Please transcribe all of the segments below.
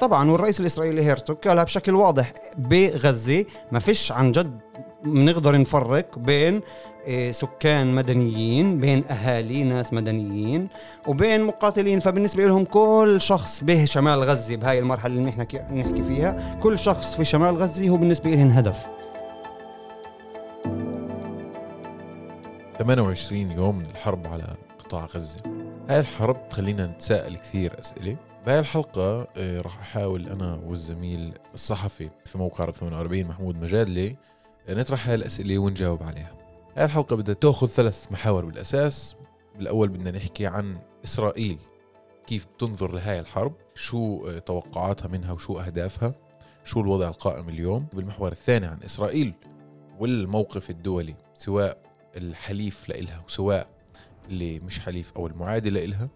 طبعا والرئيس الإسرائيلي هيرتوغ قالها بشكل واضح بغزة ما فيش عن جد بنقدر نفرق بين إيه، سكان مدنيين بين أهالي ناس مدنيين وبين مقاتلين. فبالنسبة لهم كل شخص به شمال غزة بهاي المرحلة اللي نحن نحكي فيها كل شخص في شمال غزة هو بالنسبة لهم هدف. 28 يوم من الحرب على قطاع غزة. هاي الحرب تخلينا نتساءل كثير أسئلة. بهاي الحلقة آه، راح أحاول أنا والزميل الصحفي في موقع رب 48 محمود مجادلي آه، نطرح هاي الأسئلة ونجاوب عليها. هاي الحلقة بدها تأخذ ثلاث محاور بالأساس. بالأول بدنا نحكي عن إسرائيل كيف بتنظر لهاي الحرب شو آه، توقعاتها منها وشو أهدافها شو الوضع القائم اليوم. بالمحور الثاني عن إسرائيل والموقف الدولي سواء الحليف لإلها وسواء اللي مش حليف أو المعادي لإلها.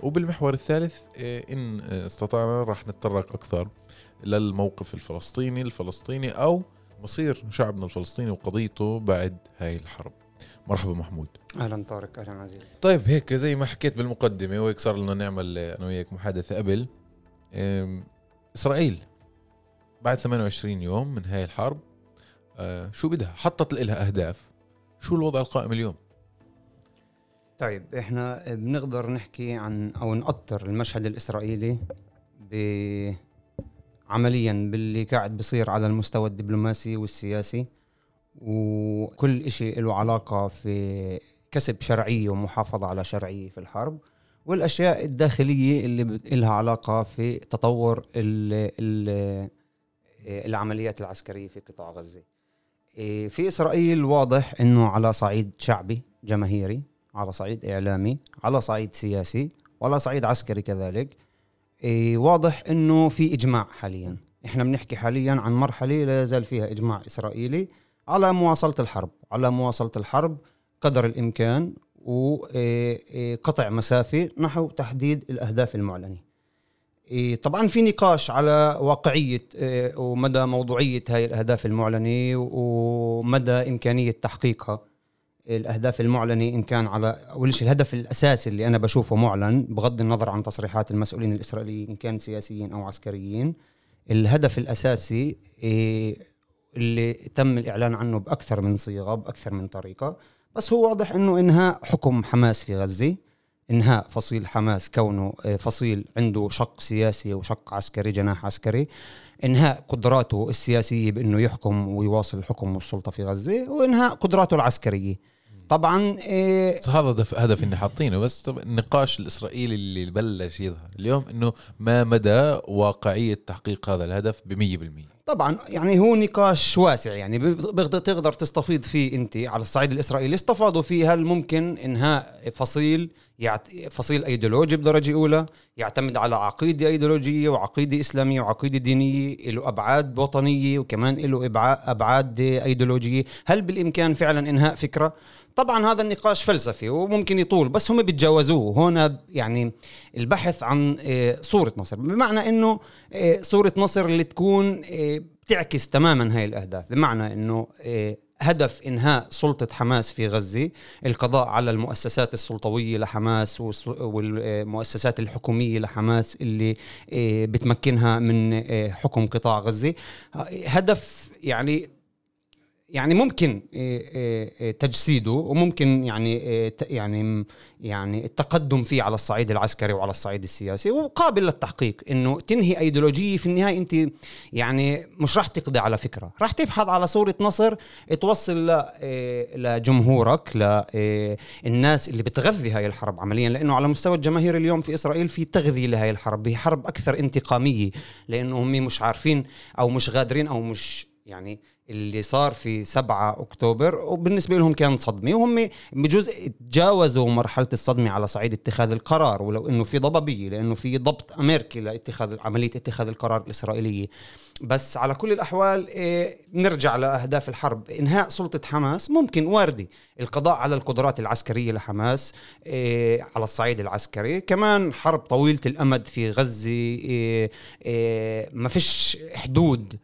وبالمحور الثالث آه، إن استطعنا راح نتطرق أكثر للموقف الفلسطيني الفلسطيني أو مصير شعبنا الفلسطيني وقضيته بعد هاي الحرب. مرحبا محمود. أهلا طارق أهلا عزيز. طيب هيك زي ما حكيت بالمقدمة وهيك صار لنا نعمل أنا وياك محادثة قبل. إسرائيل بعد 28 يوم من هاي الحرب آه، شو بدها؟ حطت لها أهداف. شو الوضع القائم اليوم؟ طيب إحنا بنقدر نحكي عن أو نأطر المشهد الإسرائيلي ب عمليا باللي قاعد بصير على المستوى الدبلوماسي والسياسي وكل إشي له علاقة في كسب شرعية ومحافظة على شرعية في الحرب والأشياء الداخلية اللي لها علاقة في تطور ال ال العمليات العسكرية في قطاع غزة. إيه، في إسرائيل واضح أنه على صعيد شعبي جماهيري. على صعيد إعلامي على صعيد سياسي وعلى صعيد عسكري كذلك. واضح أنه في إجماع حاليا. إحنا بنحكي حاليا عن مرحلة لا يزال فيها إجماع إسرائيلي على مواصلة الحرب. على مواصلة الحرب قدر الإمكان وقطع مسافة نحو تحديد الأهداف المعلنة. إيه، طبعا في نقاش على واقعية إيه، ومدى موضوعية هاي الأهداف المعلنة ومدى إمكانية تحقيقها. الأهداف المعلنة إن كان على أول شيء الهدف الأساسي اللي أنا بشوفه معلن بغض النظر عن تصريحات المسؤولين الإسرائيليين إن كان سياسيين أو عسكريين الهدف الأساسي إيه، اللي تم الإعلان عنه بأكثر من صيغة بأكثر من طريقة. بس هو واضح أنه إنهاء حكم حماس في غزة إنهاء فصيل حماس كونه آه، فصيل عنده شق سياسي وشق عسكري جناح عسكري إنهاء قدراته السياسية بإنه يحكم ويواصل الحكم والسلطه في غزة وإنهاء قدراته العسكرية. طبعا إيه هذا هدف هدف اللي حاطينه. بس النقاش الإسرائيلي اللي بلش يظهر اليوم إنه ما مدى واقعية تحقيق هذا الهدف ب 100% طبعا يعني هو نقاش واسع. يعني بتقدر تستفيض فيه أنت على الصعيد الإسرائيلي. استفاضوا فيه هل ممكن إنهاء فصيل فصيل أيديولوجي بدرجة أولى يعتمد على عقيدة أيديولوجية وعقيدة إسلامية وعقيدة دينية له أبعاد وطنية وكمان له أبعاد أيديولوجية؟ هل بالإمكان فعلا إنهاء فكرة؟ طبعا هذا النقاش فلسفي وممكن يطول بس هم بيتجاوزوه. هنا يعني البحث عن آه، صورة نصر. بمعنى إنه آه، صورة نصر اللي تكون آه، بتعكس تماما هاي الأهداف. بمعنى إنه هدف إنهاء سلطة حماس في غزة، القضاء على المؤسسات السلطوية لحماس والمؤسسات الحكومية لحماس اللي بتمكنها من حكم قطاع غزة، هدف يعني يعني ممكن آه، آه، آه، تجسيده وممكن يعني يعني يعني التقدم فيه على الصعيد العسكري وعلى الصعيد السياسي وقابل للتحقيق إنه تنهي أيديولوجية في النهاية أنت يعني مش راح تقضي على فكرة. راح تبحث على صورة نصر توصل لجمهورك للناس اللي بتغذي هاي الحرب عمليا لأنه على مستوى الجماهير اليوم في إسرائيل في تغذية لهي الحرب هي حرب أكثر انتقامية لأنه هم مش عارفين أو مش غادرين أو مش يعني اللي صار في 7 أكتوبر وبالنسبة لهم كان صدمة وهم بجزء تجاوزوا مرحلة الصدمة على صعيد اتخاذ القرار ولو إنه في ضبابية لإنه في ضبط أمريكي لاتخاذ عملية اتخاذ القرار الإسرائيلية. بس على كل الأحوال إيه نرجع لأهداف الحرب. إنهاء سلطة حماس ممكن واردي القضاء على القدرات العسكرية لحماس إيه على الصعيد العسكري. كمان حرب طويلة الأمد في غزة إيه ما فيش حدود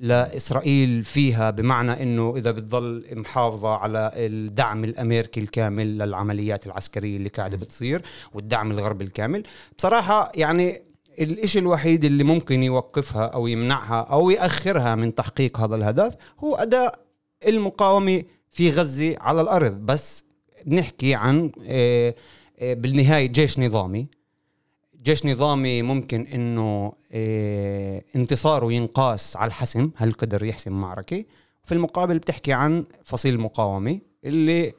لاسرائيل فيها بمعنى إنه إذا بتضل محافظة على الدعم الأمريكي الكامل للعمليات العسكرية اللي قاعدة بتصير والدعم الغربي الكامل. بصراحة يعني الإشي الوحيد اللي ممكن يوقفها أو يمنعها أو يأخرها من تحقيق هذا الهدف هو أداء المقاومة في غزة على الأرض. بس بنحكي عن آه، آه، بالنهاية جيش نظامي. جيش نظامي ممكن إنه آه، انتصاره ينقاس على الحسم هل قدر يحسم معركة؟ في المقابل بتحكي عن فصيل مقاومة اللي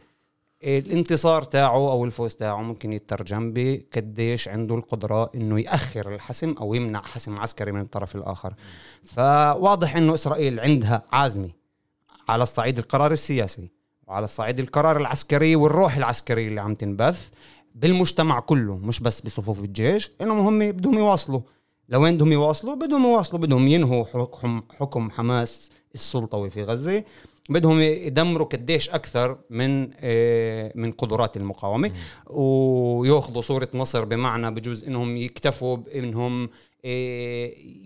الانتصار تاعه أو الفوز تاعه ممكن يترجم بقديش عنده القدرة إنه يأخر الحسم أو يمنع حسم عسكري من الطرف الآخر. فواضح إنه إسرائيل عندها عازمة على الصعيد القرار السياسي وعلى الصعيد القرار العسكري والروح العسكرية اللي عم تنبث. بالمجتمع كله مش بس بصفوف الجيش إنهم هم بدهم يواصلوا. لوين بدهم يواصلوا؟ بدهم يواصلوا بدهم ينهوا حكم حكم حماس السلطوي في غزة. بدهم يدمروا قديش أكثر من آه، من قدرات المقاومة. وياخذوا صورة نصر بمعنى بجوز إنهم يكتفوا بإنهم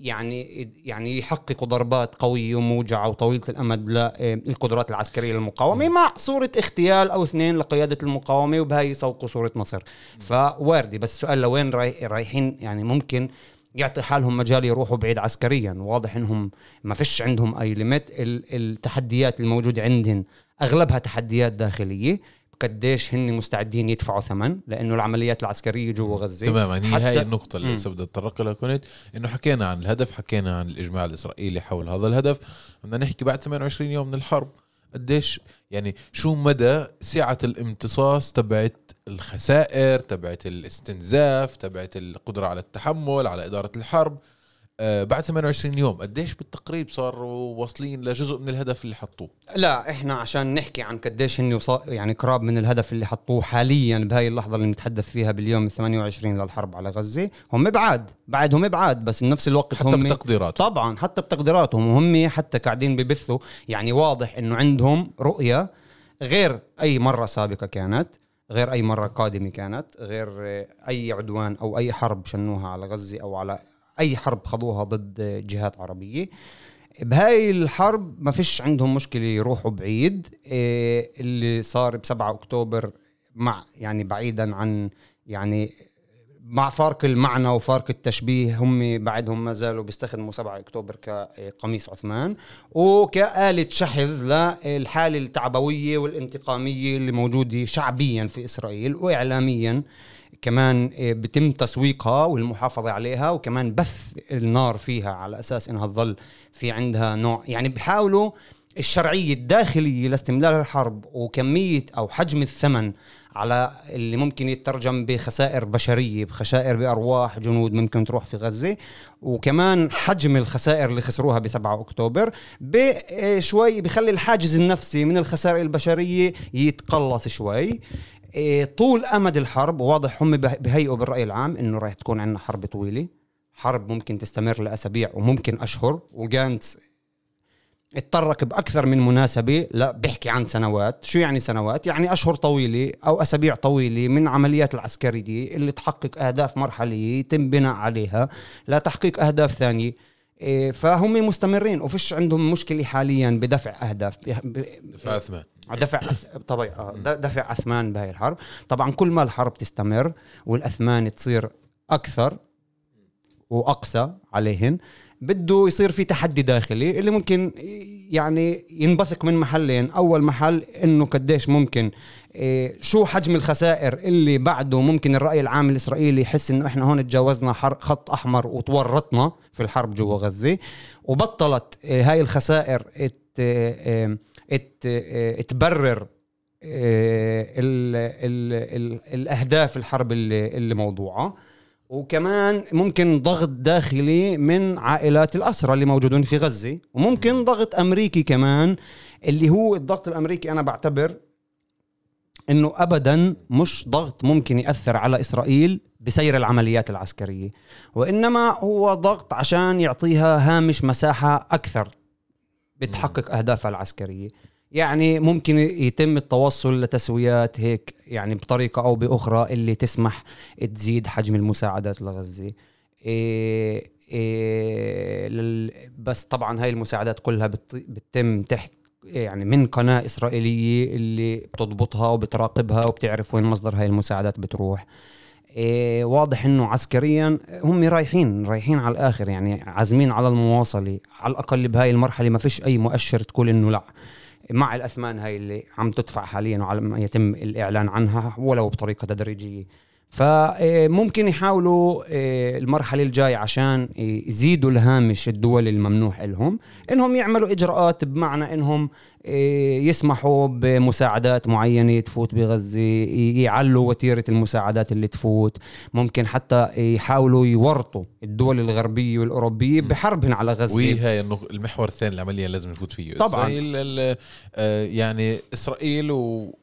يعني يعني يحققوا ضربات قوية وموجعة وطويلة الأمد للقدرات العسكرية للمقاومة. مع صورة اغتيال أو اثنين لقيادة المقاومة وبهاي يسوقوا صورة نصر فواردة بس السؤال لوين رايحين؟ يعني ممكن يعطي حالهم مجال يروحوا بعيد عسكريا. واضح إنهم ما فيش عندهم أي ليميت التحديات الموجودة عندهم أغلبها تحديات داخلية. قديش هن مستعدين يدفعوا ثمن لأنه العمليات العسكرية جوا غزة. تماما. هي هاي النقطة اللي لسه بدي اتطرق لها كنت إنه حكينا عن الهدف حكينا عن الإجماع الإسرائيلي حول هذا الهدف. بدنا نحكي بعد 28 يوم من الحرب. قديش يعني شو مدى سعة الامتصاص تبعت الخسائر تبعت الاستنزاف تبعت القدرة على التحمل على إدارة الحرب؟ بعد 28 يوم قديش بالتقريب صاروا واصلين لجزء من الهدف اللي حطوه؟ لا إحنا عشان نحكي عن قديش هن يعني قراب من الهدف اللي حطوه حاليا بهاي اللحظة اللي نتحدث فيها باليوم ال 28 للحرب على غزة هم بعاد بعدهم بعاد بس بنفس الوقت حتى هم بتقديراتهم. طبعا حتى بتقديراتهم وهم حتى قاعدين ببثوا يعني واضح إنه عندهم رؤية غير أي مرة سابقة كانت غير أي مرة قادمة كانت غير أي عدوان أو أي حرب شنوها على غزة أو على أي حرب خضوها ضد جهات عربية. بهاي الحرب ما فيش عندهم مشكلة يروحوا بعيد. إيه، اللي صار ب 7 أكتوبر مع يعني بعيدا عن يعني مع فارق المعنى وفارق التشبيه هم بعدهم ما زالوا بيستخدموا 7 أكتوبر كقميص عثمان وكآلة شحذ للحالة التعبوية والانتقامية اللي موجودة شعبيا في إسرائيل وإعلاميا. كمان بتم تسويقها والمحافظة عليها وكمان بث النار فيها على أساس إنها تظل في عندها نوع. يعني بحاولوا الشرعية الداخلية لاستملال الحرب وكمية أو حجم الثمن على اللي ممكن يترجم بخسائر بشرية بخسائر بأرواح جنود ممكن تروح في غزة وكمان حجم الخسائر اللي خسروها ب 7 اكتوبر بشوي بخلي الحاجز النفسي من الخسائر البشرية يتقلص شوي. طول أمد الحرب واضح هم بهيئوا بالرأي العام إنه راح تكون عندنا حرب طويلة. حرب ممكن تستمر لأسابيع وممكن أشهر. وجانتس اتطرق بأكثر من مناسبة لا بيحكي عن سنوات. شو يعني سنوات؟ يعني أشهر طويلة أو أسابيع طويلة من عمليات العسكرية اللي تحقق أهداف مرحلية يتم بناء عليها لتحقيق أهداف ثانية. إيه، فهم مستمرين. وفيش عندهم مشكلة حاليا بدفع أهداف. دفع اثمان دفع طبعا آه، دفع أثمان بهاي الحرب. طبعا كل ما الحرب تستمر والأثمان تصير أكثر واقسى عليهن بده يصير في تحدي داخلي اللي ممكن يعني ينبثق من محلين. أول محل إنه قديش ممكن إيه، شو حجم الخسائر اللي بعده ممكن الرأي العام الإسرائيلي يحس إنه إحنا هون تجاوزنا خط أحمر وتورطنا في الحرب جوا غزة وبطلت إيه، هاي الخسائر إيه، تبرر ال ال ال الأهداف الحرب اللي, موضوعة. وكمان ممكن ضغط داخلي من عائلات الأسرى اللي موجودون في غزة. وممكن ضغط أمريكي كمان اللي هو الضغط الأمريكي أنا بعتبر إنه ابدا مش ضغط ممكن يأثر على إسرائيل بسير العمليات العسكرية. وإنما هو ضغط عشان يعطيها هامش مساحة أكثر. بتحقق أهدافها العسكرية. يعني ممكن يتم التوصل لتسويات هيك يعني بطريقة أو بأخرى اللي تسمح تزيد حجم المساعدات لغزة. إيه إيه بس طبعا هاي المساعدات كلها بتتم تحت يعني من قناة إسرائيلية اللي بتضبطها وبتراقبها وبتعرف وين مصدر هاي المساعدات بتروح. إيه واضح إنه عسكريا هم رايحين رايحين على الآخر يعني عازمين على المواصلة على الأقل بهاي المرحلة ما فيش أي مؤشر تقول إنه لا. مع الأثمان هاي اللي عم تدفع حاليا وعلى ما يتم الإعلان عنها ولو بطريقة تدريجية. فممكن يحاولوا آه، المرحلة الجاية عشان يزيدوا الهامش الدول الممنوح لهم إنهم يعملوا إجراءات بمعنى إنهم آه، يسمحوا بمساعدات معينة تفوت بغزة يعلوا وتيرة المساعدات اللي تفوت. ممكن حتى يحاولوا يورطوا الدول الغربية والأوروبية بحربهم على غزة. وهي المحور الثاني العملية لازم نفوت فيه. طبعا. إسرائيل آه، يعني إسرائيل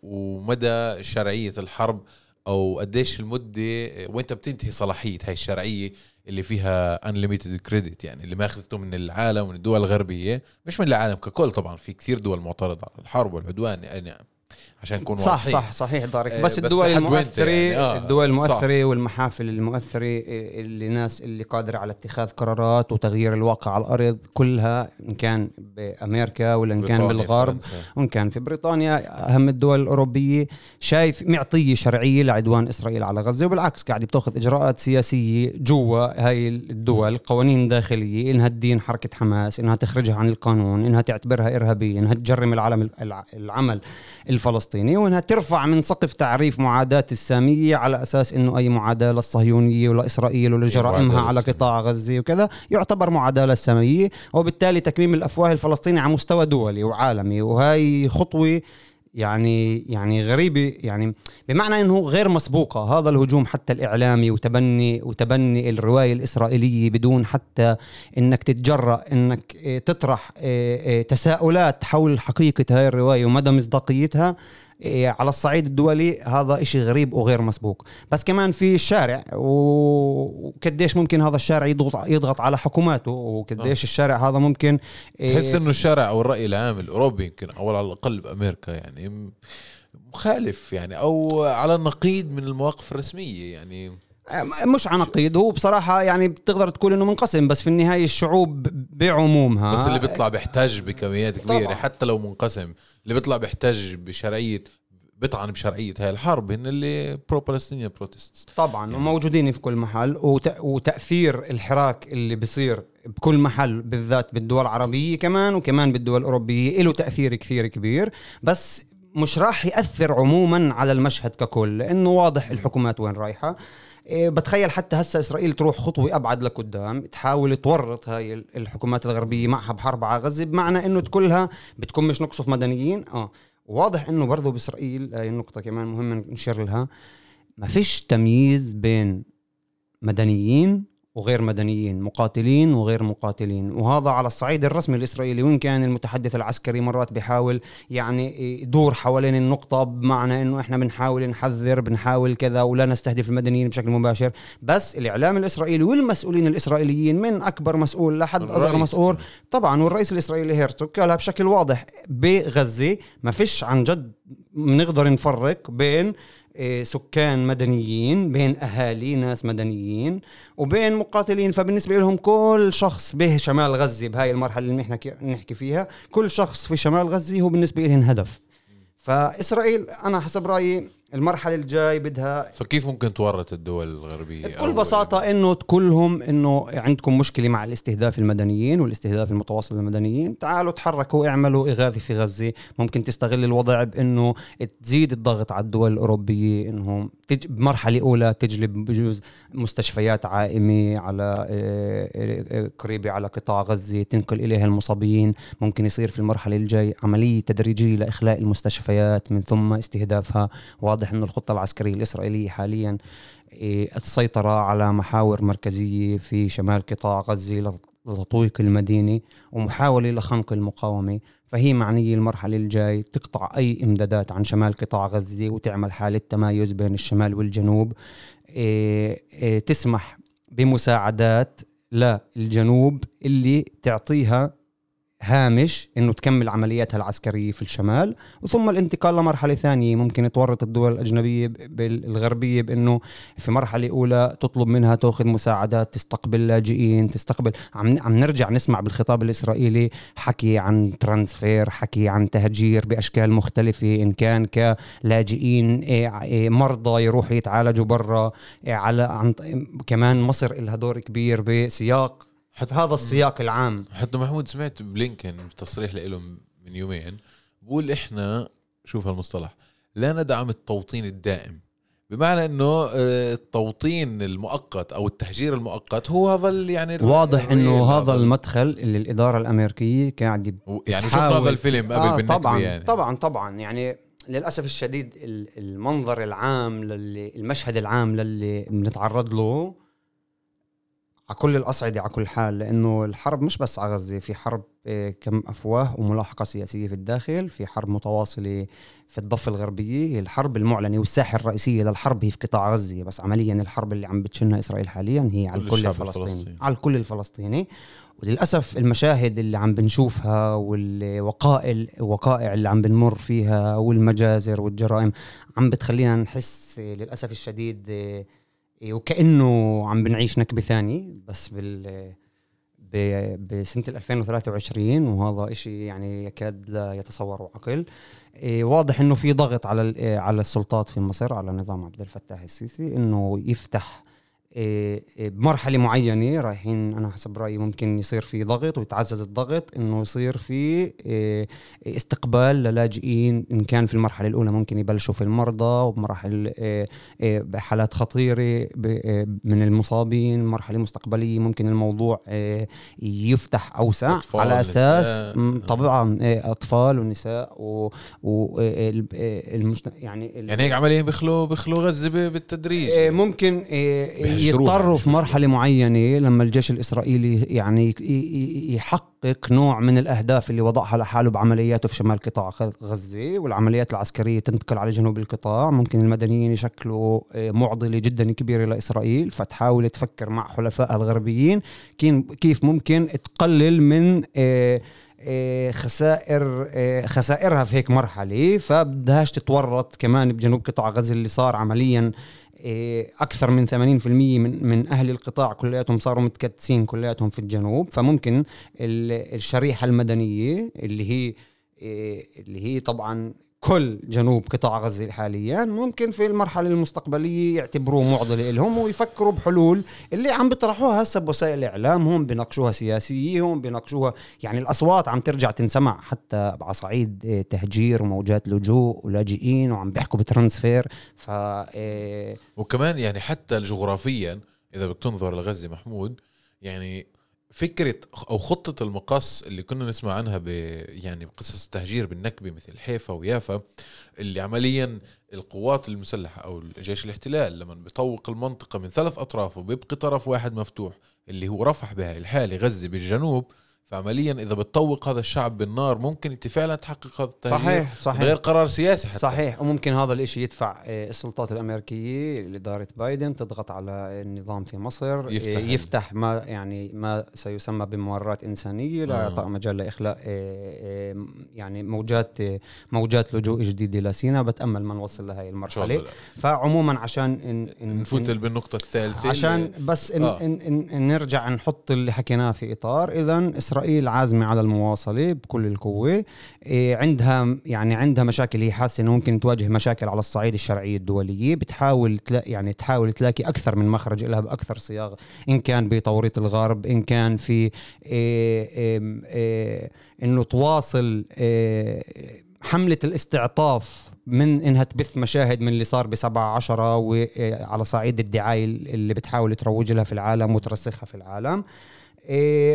ومدى شرعية الحرب أو قديش المدة وإنت بتنتهي صلاحية هاي الشرعية اللي فيها انليميتد كريدت يعني اللي ماخذته من العالم ومن الدول الغربية مش من العالم ككل طبعا في كثير دول معترضة على الحرب والعدوان يعني عشان نكون صح واضحين. صح صحيح دارك آه، بس, بس الدول المؤثره يعني آه الدول المؤثرة. والمحافل المؤثرة آه، اللي ناس اللي قادرة على اتخاذ قرارات وتغيير الواقع على الأرض كلها إن كان بأمريكا ولا إن كان بالغرب وإن كان في بريطانيا أهم الدول الأوروبية. شايف معطية شرعية لعدوان إسرائيل على غزة وبالعكس قاعدة بتأخذ إجراءات سياسية جوا هاي الدول قوانين داخلية إنها تدين حركة حماس إنها تخرجها عن القانون إنها تعتبرها إرهابية إنها تجرم العالم العمل الفلسطيني. وإنها ترفع من سقف تعريف معاداة السامية على أساس إنه أي معاداة للصهيونية ولاسرائيل ولجرائمها على قطاع غزة وكذا يعتبر معاداة للسامية وبالتالي تكميم الأفواه الفلسطيني على مستوى دولي وعالمي. وهي خطوة يعني يعني غريبة يعني بمعنى إنه غير مسبوقة. هذا الهجوم حتى الإعلامي وتبني وتبني الرواية الإسرائيلية بدون حتى إنك تتجرأ إنك تطرح آه، آه، تساؤلات حول حقيقة هاي الرواية ومدى مصداقيتها. إيه، على الصعيد الدولي هذا إشي غريب وغير مسبوق بس كمان في الشارع وكديش ممكن هذا الشارع يضغط يضغط على حكوماته وكديش آه. الشارع هذا ممكن إيه، تحس إنه الشارع أو الرأي العام الأوروبي يمكن أو على الأقل بأمريكا يعني مخالف يعني أو على النقيض من المواقف الرسمية يعني مش عنقيد هو بصراحة يعني بتقدر تقول إنه منقسم بس في النهاية الشعوب بعمومها بس اللي بيطلع بيحتاج بكميات كبيرة طبعا. حتى لو منقسم اللي بيطلع بيحتاج بشرعية بيطعن بشرعية هاي الحرب هن اللي pro Palestinian protest طبعا يعني. وموجودين في كل محل وت... وتأثير الحراك اللي بيصير بكل محل بالذات بالدول العربية كمان وكمان بالدول الأوروبية له تأثير كثير كبير بس مش راح يأثر عموما على المشهد ككل لأنه واضح الحكومات وين رايحة بتخيل حتى هسه إسرائيل تروح خطوة أبعد لقدام تحاول تورط هاي الحكومات الغربية معها بحرب على غزة بمعنى إنه كلها بتكون مش نقصف مدنيين. آه. واضح إنه برضه بإسرائيل هاي النقطة كمان مهمة نشير لها ما فيش تمييز بين مدنيين وغير مدنيين مقاتلين وغير مقاتلين. وهذا على الصعيد الرسمي الإسرائيلي وإن كان المتحدث العسكري مرات بيحاول يعني يدور حوالين النقطة بمعنى أنه إحنا بنحاول نحذر بنحاول كذا ولا نستهدف المدنيين بشكل مباشر. بس الإعلام الإسرائيلي والمسؤولين الإسرائيليين من أكبر مسؤول لحد أصغر مسؤول. طبعا والرئيس الإسرائيلي هيرتوك قالها بشكل واضح بغزة ما فيش عن جد بنقدر نفرق بين سكان مدنيين بين أهالي ناس مدنيين وبين مقاتلين. فبالنسبة لهم كل شخص به شمال غزة بهاي المرحلة اللي نحن نحكي فيها كل شخص في شمال غزة هو بالنسبة لهم هدف. فإسرائيل أنا حسب رأيي المرحلة الجاي بدها فكيف ممكن تورط الدول الغربية؟ بكل بساطة إنه كلهم إنه عندكم مشكلة مع الاستهداف المدنيين والاستهداف المتواصل للمدنيين تعالوا تحركوا اعملوا إغاثة في غزة. ممكن تستغل الوضع بإنه تزيد الضغط على الدول الأوروبية انهم تج... بمرحلة أولى تجلب بجوز مستشفيات عائمة على آه، آه، قريبة على قطاع غزة تنقل إليها المصابين. ممكن يصير في المرحلة الجاي عملية تدريجية لإخلاء المستشفيات من ثم استهدافها واضح إنه الخطة العسكرية الإسرائيلية حاليا آه، السيطرة على محاور مركزية في شمال قطاع غزة لتطويق المدينة ومحاولة لخنق المقاومة. فهي معنية المرحلة الجاي تقطع أي إمدادات عن شمال قطاع غزة وتعمل حالة تمايز بين الشمال والجنوب. آه، آه، تسمح بمساعدات للجنوب اللي تعطيها هامش إنه تكمل عملياتها العسكرية في الشمال وثم الانتقال لمرحلة ثانية. ممكن تورط الدول الأجنبية الغربية بإنه في مرحلة أولى تطلب منها تأخذ مساعدات تستقبل لاجئين تستقبل. عم عم نرجع نسمع بالخطاب الإسرائيلي حكي عن ترانسفير حكي عن تهجير بأشكال مختلفة إن كان كلاجئين إيه، إيه، مرضى يروحوا يتعالجوا برا إيه، على عن كمان مصر لها دور كبير بسياق حتى هذا السياق العام. حتى محمود سمعت بلينكن تصريح له من يومين بقول إحنا شوف هالمصطلح لا ندعم التوطين الدائم بمعنى إنه آه، التوطين المؤقت أو التهجير المؤقت هو هذا يعني واضح إنه هذا المدخل اللي الإدارة الأمريكية قاعد يعني شفنا هذا الفيلم قبل آه طبعا يعني. طبعا طبعا. يعني للأسف الشديد المنظر العام للي المشهد العام للي بنتعرض له على كل الأصعدة على كل حال لأنه الحرب مش بس على غزة في حرب آه، كم أفواه وملاحقة سياسية في الداخل في حرب متواصلة في الضفة الغربية الحرب المعلنة والساحة الرئيسية للحرب هي في قطاع غزة. بس عمليا الحرب اللي عم بتشنها إسرائيل حاليا هي على الكل الفلسطيني. الفلسطيني. على الكل الفلسطيني. وللأسف المشاهد اللي عم بنشوفها والوقائع الوقائع اللي عم بنمر فيها والمجازر والجرائم عم بتخلينا نحس للأسف الشديد آه، وكأنه عم بنعيش نكبة ثانية بس بال بسنة 2023 وهذا إشي يعني يكاد لا يتصور عقل. إيه، واضح إنه في ضغط على على السلطات في مصر على نظام عبد الفتاح السيسي إنه يفتح إيه، إيه، بمرحلة معينة رايحين أنا حسب رأيي ممكن يصير في ضغط ويتعزز الضغط إنه يصير في إيه، استقبال للاجئين إن كان في المرحلة الأولى ممكن يبلشوا في المرضى وبمراحل بحالات خطيرة من المصابين مرحلة مستقبلية ممكن الموضوع يفتح أوسع على أساس طبعا أطفال ونساء و, و يعني يعني هيك عمليا بيخلوا بيخلوا غزة بالتدريج. ممكن يضطروا في مرحلة معينة لما الجيش الإسرائيلي يعني يحقق نوع من الأهداف اللي وضعها لحاله بعملياته في شمال قطاع غزة والعمليات العسكرية تنتقل على جنوب القطاع. ممكن المدنيين يشكلوا آه، معضلة جدا كبيرة لإسرائيل فتحاول تفكر مع حلفائها الغربيين كيف ممكن تقلل من آه، آه، خسائر خسائرها في هيك مرحلة. فبدهاش تتورط كمان بجنوب قطاع غزة اللي صار عمليا أكثر من 80% من من أهل القطاع كلياتهم صاروا متكتسين كلياتهم في الجنوب. فممكن الشريحة المدنية اللي هي إيه، اللي هي طبعا كل جنوب قطاع غزة حاليا ممكن في المرحلة المستقبلية يعتبروه معضلة لهم ويفكروا بحلول اللي عم بيطرحوها هسه بوسائل الإعلام هم بيناقشوها سياسية هم بيناقشوها يعني الأصوات عم ترجع تنسمع حتى على صعيد تهجير وموجات لجوء ولاجئين وعم بيحكوا بترانسفير. ف إيه وكمان يعني حتى جغرافيا إذا بدك تنظر لغزة محمود يعني فكرة أو خطة المقص اللي كنا نسمع عنها ب يعني بقصص التهجير بالنكبة مثل حيفا ويافا اللي عمليا القوات المسلحة أو جيش الاحتلال لما بيطوق المنطقة من ثلاث أطراف وبيبقي طرف واحد مفتوح اللي هو رفح بهاي الحالة غزة بالجنوب فعمليا إذا بتطوق هذا الشعب بالنار ممكن أنت فعلا تحقق هذا التغيير صحيح صحيح. غير قرار سياسي حتى. صحيح وممكن هذا الإشي يدفع آه، السلطات الأمريكية اداره بايدن تضغط على النظام في مصر آه، يفتح, يفتح ما يعني ما سيسمى بممرات إنسانية لا يعطى آه. مجال لإخلاء يعني موجات موجات لجوء جديده لسينا بتأمل ما نوصل لهي المرحلة. فعموما عشان إن إن نفوت بالنقطة الثالثة عشان بس إن, آه. إن, إن, إن نرجع نحط اللي حكيناه في إطار. اذا إسرائيل عازمة على المواصلة بكل القوة. إيه عندها يعني عندها مشاكل هي حاسة إنه ممكن تواجه مشاكل على الصعيد الشرعيه الدولية. بتحاول تلاقي يعني تحاول تلاقي أكثر من مخرج لها بأكثر صياغ إن كان بتوريط الغرب إن كان في إيه إيه إنه تواصل حملة الاستعطاف من إنها تبث مشاهد من اللي صار بسبعة عشرة وعلى صعيد الدعاية اللي بتحاول تروج لها في العالم وترسخها في العالم.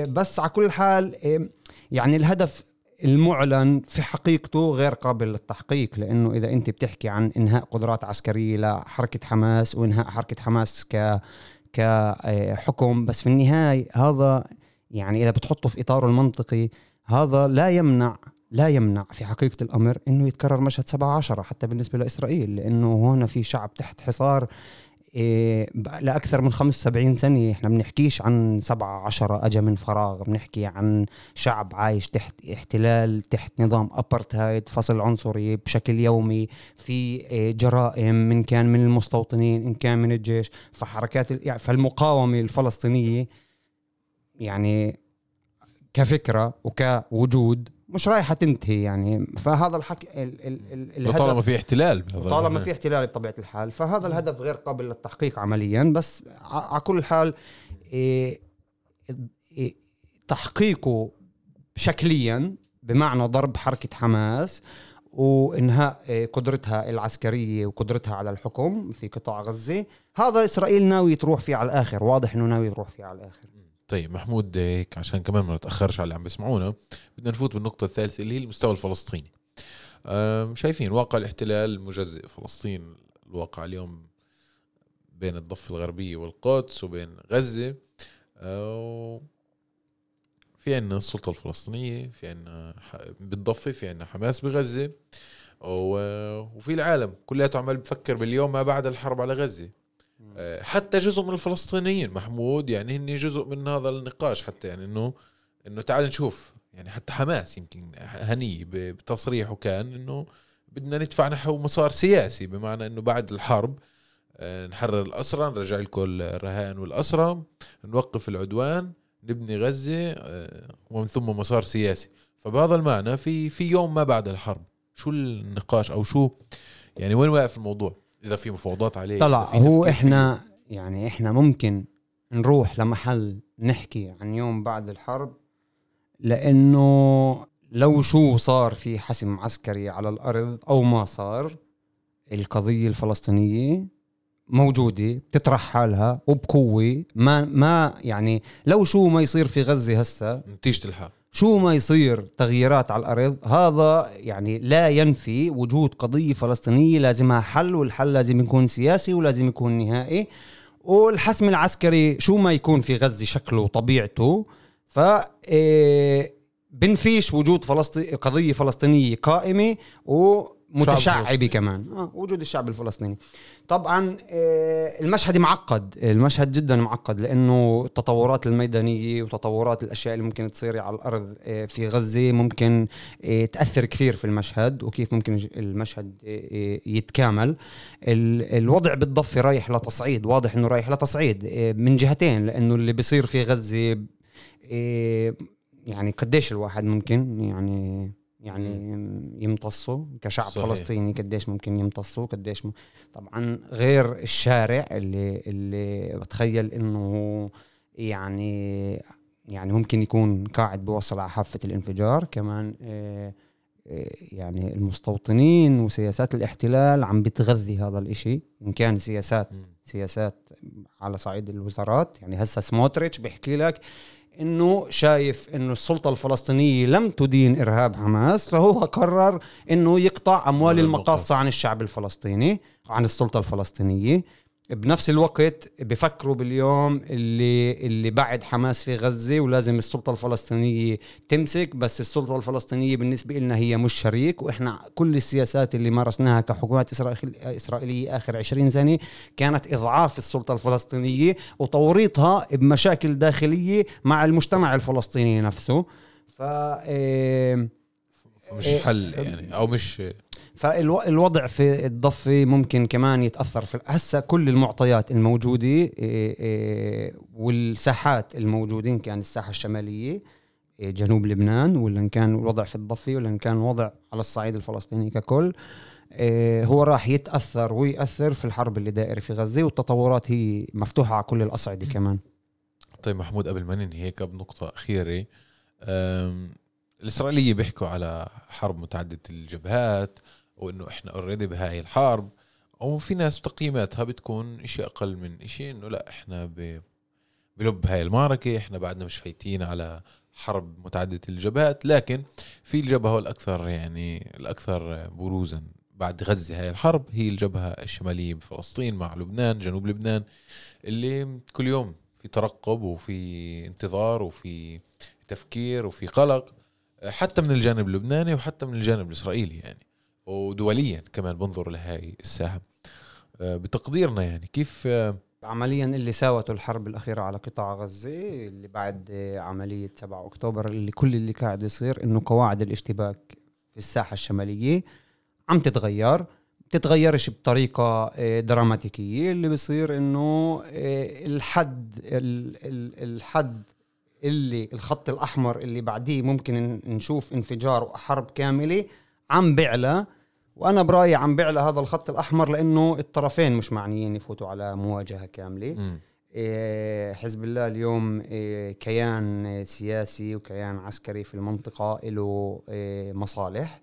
بس على كل حال إيه، يعني الهدف المعلن في حقيقته غير قابل للتحقيق لأنه إذا أنت بتحكي عن إنهاء قدرات عسكرية لحركة حماس وإنهاء حركة حماس ك كحكم بس في النهاية هذا يعني إذا بتحطه في إطاره المنطقي هذا لا يمنع لا يمنع في حقيقة الأمر أنه يتكرر مشهد 17 حتى بالنسبة لإسرائيل لأنه هنا في شعب تحت حصار إيه بقى لأكثر من 75 سنة إحنا بنحكيش عن سبعة عشرة أجا من فراغ بنحكي عن شعب عايش تحت احتلال تحت نظام أبرتهايد فصل عنصري بشكل يومي في إيه جرائم من كان من المستوطنين إن كان من الجيش فحركات يعني فالمقاومة الفلسطينية يعني كفكرة وكوجود مش رايحة تنتهي يعني. فهذا الحكي ال ال ال الهدف- طالما في احتلال طالما. في احتلال بطبيعة الحال. فهذا الهدف غير قابل للتحقيق عمليا. بس ع- على كل حال إيه إيه تحقيقه شكليا بمعنى ضرب حركة حماس وإنهاء إيه، قدرتها العسكرية وقدرتها على الحكم في قطاع غزة هذا إسرائيل ناوي تروح فيه على الآخر. واضح إنه ناوي تروح فيه على الآخر. طيب محمود هيك عشان كمان ما نتأخرش على اللي عم بيسمعونا بدنا نفوت بالنقطة الثالثة اللي هي المستوى الفلسطيني. شايفين واقع الاحتلال مجزئ فلسطين الواقع اليوم بين الضفة الغربية والقدس وبين غزة. أه، في عنا السلطة الفلسطينية في عنا بالضفة في عنا حماس بغزة. و- وفي العالم كلياته عمال بفكر باليوم ما بعد الحرب على غزة. حتى جزء من الفلسطينيين محمود يعني هن جزء من هذا النقاش حتى يعني إنه إنه تعال نشوف. يعني حتى حماس يمكن هني بتصريحه كان إنه بدنا ندفع نحو مسار سياسي بمعنى إنه بعد الحرب آه، نحرر الأسرى نرجع لكم الرهائن والأسرى نوقف العدوان نبني غزة آه، ومن ثم مسار سياسي. فبهذا المعنى في في يوم ما بعد الحرب شو النقاش أو شو يعني وين واقف الموضوع؟ إذا في مفاوضات عليه طلع هو. إحنا يعني إحنا ممكن نروح لمحل نحكي عن يوم بعد الحرب لأنه لو شو صار في حسم عسكري على الأرض أو ما صار القضية الفلسطينية موجودة بتطرح حالها وبقوة ما ما يعني لو شو ما يصير في غزة هسه نتيجة الحرب شو ما يصير تغييرات على الأرض هذا يعني لا ينفي وجود قضية فلسطينية لازمها حل والحل لازم يكون سياسي ولازم يكون نهائي. والحسم العسكري شو ما يكون في غزة شكله وطبيعته ف إيه، بنفيش وجود فلسطين قضية فلسطينية قائمة ومتشعبه فلسطيني. كمان. آه وجود الشعب الفلسطيني. طبعا آه، المشهد معقد المشهد جدا معقد لأنه التطورات الميدانية وتطورات الأشياء اللي ممكن تصير على الأرض آه، في غزة ممكن آه، تأثر كثير في المشهد وكيف ممكن المشهد يتكامل. ال- الوضع بالضفة رايح لتصعيد واضح إنه رايح لتصعيد من جهتين لأنه اللي بيصير في غزة يعني قديش الواحد ممكن يعني يعني يمتصه كشعب صحيح. فلسطيني قديش ممكن يمتصه قديش م... طبعا غير الشارع اللي اللي بتخيل إنه يعني يعني ممكن يكون قاعد بوصل على حافة الانفجار كمان آه، يعني المستوطنين وسياسات الاحتلال عم بتغذي هذا الإشي إن كان سياسات سياسات على صعيد الوزارات. يعني هسه سموتريتش بيحكي لك إنه شايف إنه السلطة الفلسطينية لم تدين إرهاب حماس فهو قرر إنه يقطع أموال المقاصة. عن الشعب الفلسطيني عن السلطة الفلسطينية. بنفس الوقت بفكروا باليوم اللي اللي بعد حماس في غزة ولازم السلطة الفلسطينية تمسك بس السلطة الفلسطينية بالنسبة لنا هي مش شريك وإحنا كل السياسات اللي مارسناها كحكومات إسرائيلية آخر 20 سنة كانت إضعاف السلطة الفلسطينية وتوريطها بمشاكل داخلية مع المجتمع الفلسطيني نفسه. ف مش إيه، حل يعني أو مش فالوضع في الضفة ممكن كمان يتأثر في هسه كل المعطيات الموجودة إيه، إيه، والساحات الموجودة إن كان الساحة الشمالية إيه، جنوب لبنان ولا إن كان الوضع في الضفة ولا إن كان الوضع على الصعيد الفلسطيني ككل هو راح يتأثر ويأثر في الحرب اللي دائرة في غزة والتطورات هي مفتوحة على كل الأصعدة كمان. طيب محمود قبل ما ننهي هيك بنقطة أخيرة الإسرائيلية بيحكوا على حرب متعددة الجبهات وإنه إحنا اوريدي بهاي الحرب. وفي ناس تقييماتها بتكون إشي أقل من إشي إنه لا إحنا ب- بلب هاي المعركة إحنا بعدنا مش فايتين على حرب متعددة الجبهات. لكن في الجبهة الأكثر يعني الأكثر بروزا بعد غزة هاي الحرب هي الجبهة الشمالية بفلسطين مع لبنان جنوب لبنان اللي كل يوم في ترقب وفي انتظار وفي تفكير وفي قلق حتى من الجانب اللبناني وحتى من الجانب الإسرائيلي يعني. ودوليا كمان بنظر لهاي الساحة. آه، بتقديرنا يعني كيف آه، عمليا اللي ساوته الحرب الأخيرة على قطاع غزة اللي بعد عملية 7 أكتوبر اللي كل اللي قاعد يصير إنه قواعد الاشتباك في الساحة الشمالية عم تتغير تتغيرش بطريقة آه، دراماتيكية اللي بصير إنه الحد ال- ال- الحد اللي الخط الأحمر اللي بعديه ممكن نشوف انفجار وحرب كاملة عم بيعلى وأنا برأيي عم بيعلى هذا الخط الأحمر لأنه الطرفين مش معنيين يفوتوا على مواجهة كاملة. إيه، حزب الله اليوم إيه، كيان سياسي وكيان عسكري في المنطقة له إيه، مصالح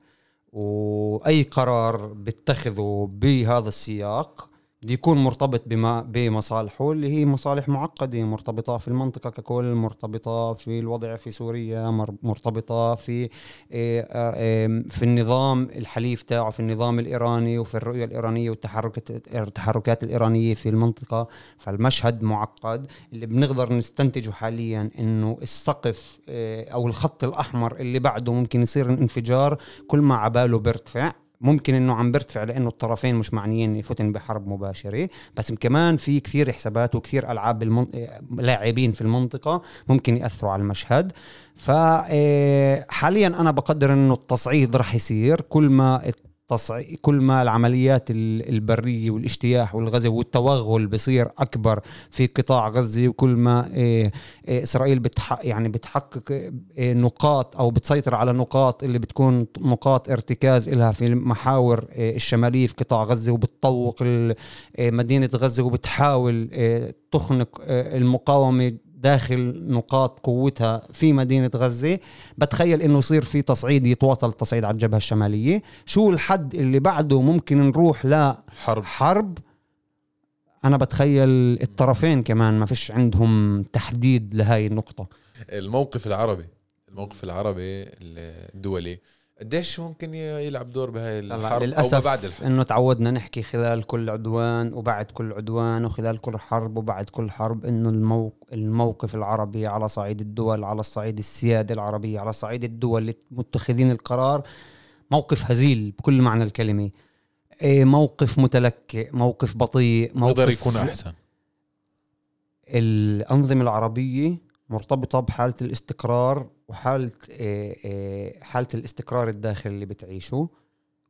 وأي قرار بيتخذه بهذا السياق يكون مرتبط بما بمصالحه اللي هي مصالح معقدة مرتبطة في المنطقة ككل مرتبطة في الوضع في سوريا مر- مرتبطة في إيه، آه، في النظام الحليف تاعه في النظام الإيراني وفي الرؤية الإيرانية والتحركات التحركات الإيرانية في المنطقة. فالمشهد معقد اللي بنقدر نستنتجه حاليا إنه السقف آه، أو الخط الأحمر اللي بعده ممكن يصير انفجار كل ما عباله بيرتفع ممكن إنه عم بيرتفع لأنه الطرفين مش معنيين يفوتن بحرب مباشرة. بس كمان في كثير حسابات وكثير ألعاب بالمن... لاعبين في المنطقة ممكن يأثروا على المشهد. فحاليا أنا بقدر إنه التصعيد رح يصير. كل ما التصعي... كل ما العمليات ال- البرية والاجتياح والغزو والتوغل بصير أكبر في قطاع غزة وكل ما إيه، إيه، إسرائيل بتح... يعني بتحقق إيه، نقاط أو بتسيطر على نقاط اللي بتكون نقاط ارتكاز لها في المحاور الشمالية في قطاع غزة وبتطوق مدينة غزة وبتحاول تخنق المقاومة داخل نقاط قوتها في مدينة غزة. بتخيل إنه يصير في تصعيد يتواصل التصعيد على الجبهة الشمالية. شو الحد اللي بعده ممكن نروح حرب. لحرب أنا بتخيل الطرفين كمان ما فيش عندهم تحديد لهاي النقطة. الموقف العربي الموقف العربي الدولي قديش ممكن يلعب دور بهاي الحرب ما للأسف بعد الحرب؟ إنه تعودنا نحكي خلال كل عدوان وبعد كل عدوان وخلال كل حرب وبعد كل حرب إنه الموق... الموقف العربي على صعيد الدول على صعيد السيادة العربية على صعيد الدول اللي متخذين القرار. موقف هزيل بكل معنى الكلمة. إيه، موقف متلكئ موقف بطيء موقف بقدر يكون أحسن. الأنظمة العربية مرتبطة بحالة الاستقرار وحالة إيه، إيه، حالة الاستقرار الداخلي اللي بتعيشه.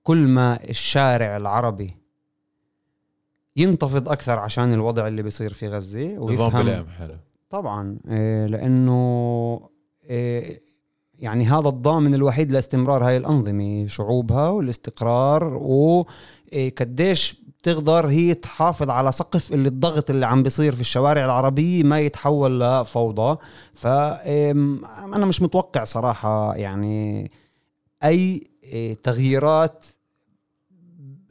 كل ما الشارع العربي ينتفض أكثر عشان الوضع اللي بيصير في غزة نظام ويفهم. طبعا إيه، لأنه يعني هذا الضامن الوحيد لاستمرار هاي الأنظمة شعوبها والاستقرار وقديش بتقدر هي تحافظ على سقف اللي الضغط اللي عم بيصير في الشوارع العربية ما يتحول لفوضى. فأنا مش متوقع صراحة يعني أي إيه، تغييرات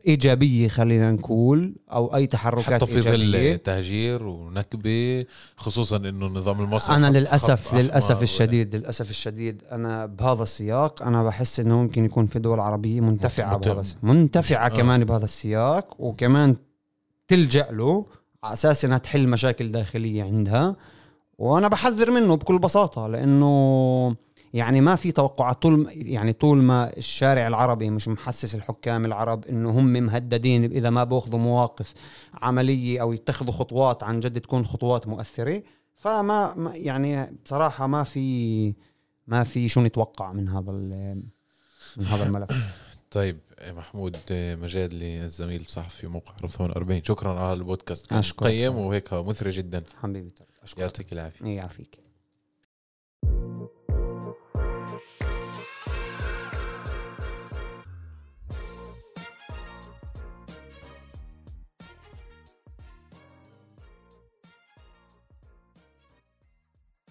إيجابية خلينا نقول أو أي تحركات حتى في ظل تهجير ونكبة خصوصا إنه النظام المصري أنا للاسف للأسف ولا- الشديد للأسف الشديد أنا بهذا السياق أنا بحس إنه ممكن يكون في دول عربية منتفعة مت- بهذا الس- منتفعة آه. كمان بهذا السياق وكمان تلجأ له على أساس إنها تحل مشاكل داخلية عندها. وأنا بحذر منه بكل بساطة لأنه يعني ما في توقعات. طول يعني طول ما الشارع العربي مش محسس الحكام العرب إنه هم مهددين إذا ما باخذوا مواقف عملية أو يتخذوا خطوات عن جد تكون خطوات مؤثرة فما ما- يعني بصراحة ما في ما في شو نتوقع من هذا من هذا الملف. طيب محمود مجادلي الزميل الصحفي في موقع عرب 48 شكرا على البودكاست كان. قيم وهيك مثري جدا. حبيبي أشكرك. يعطيك العافية. يعافيك.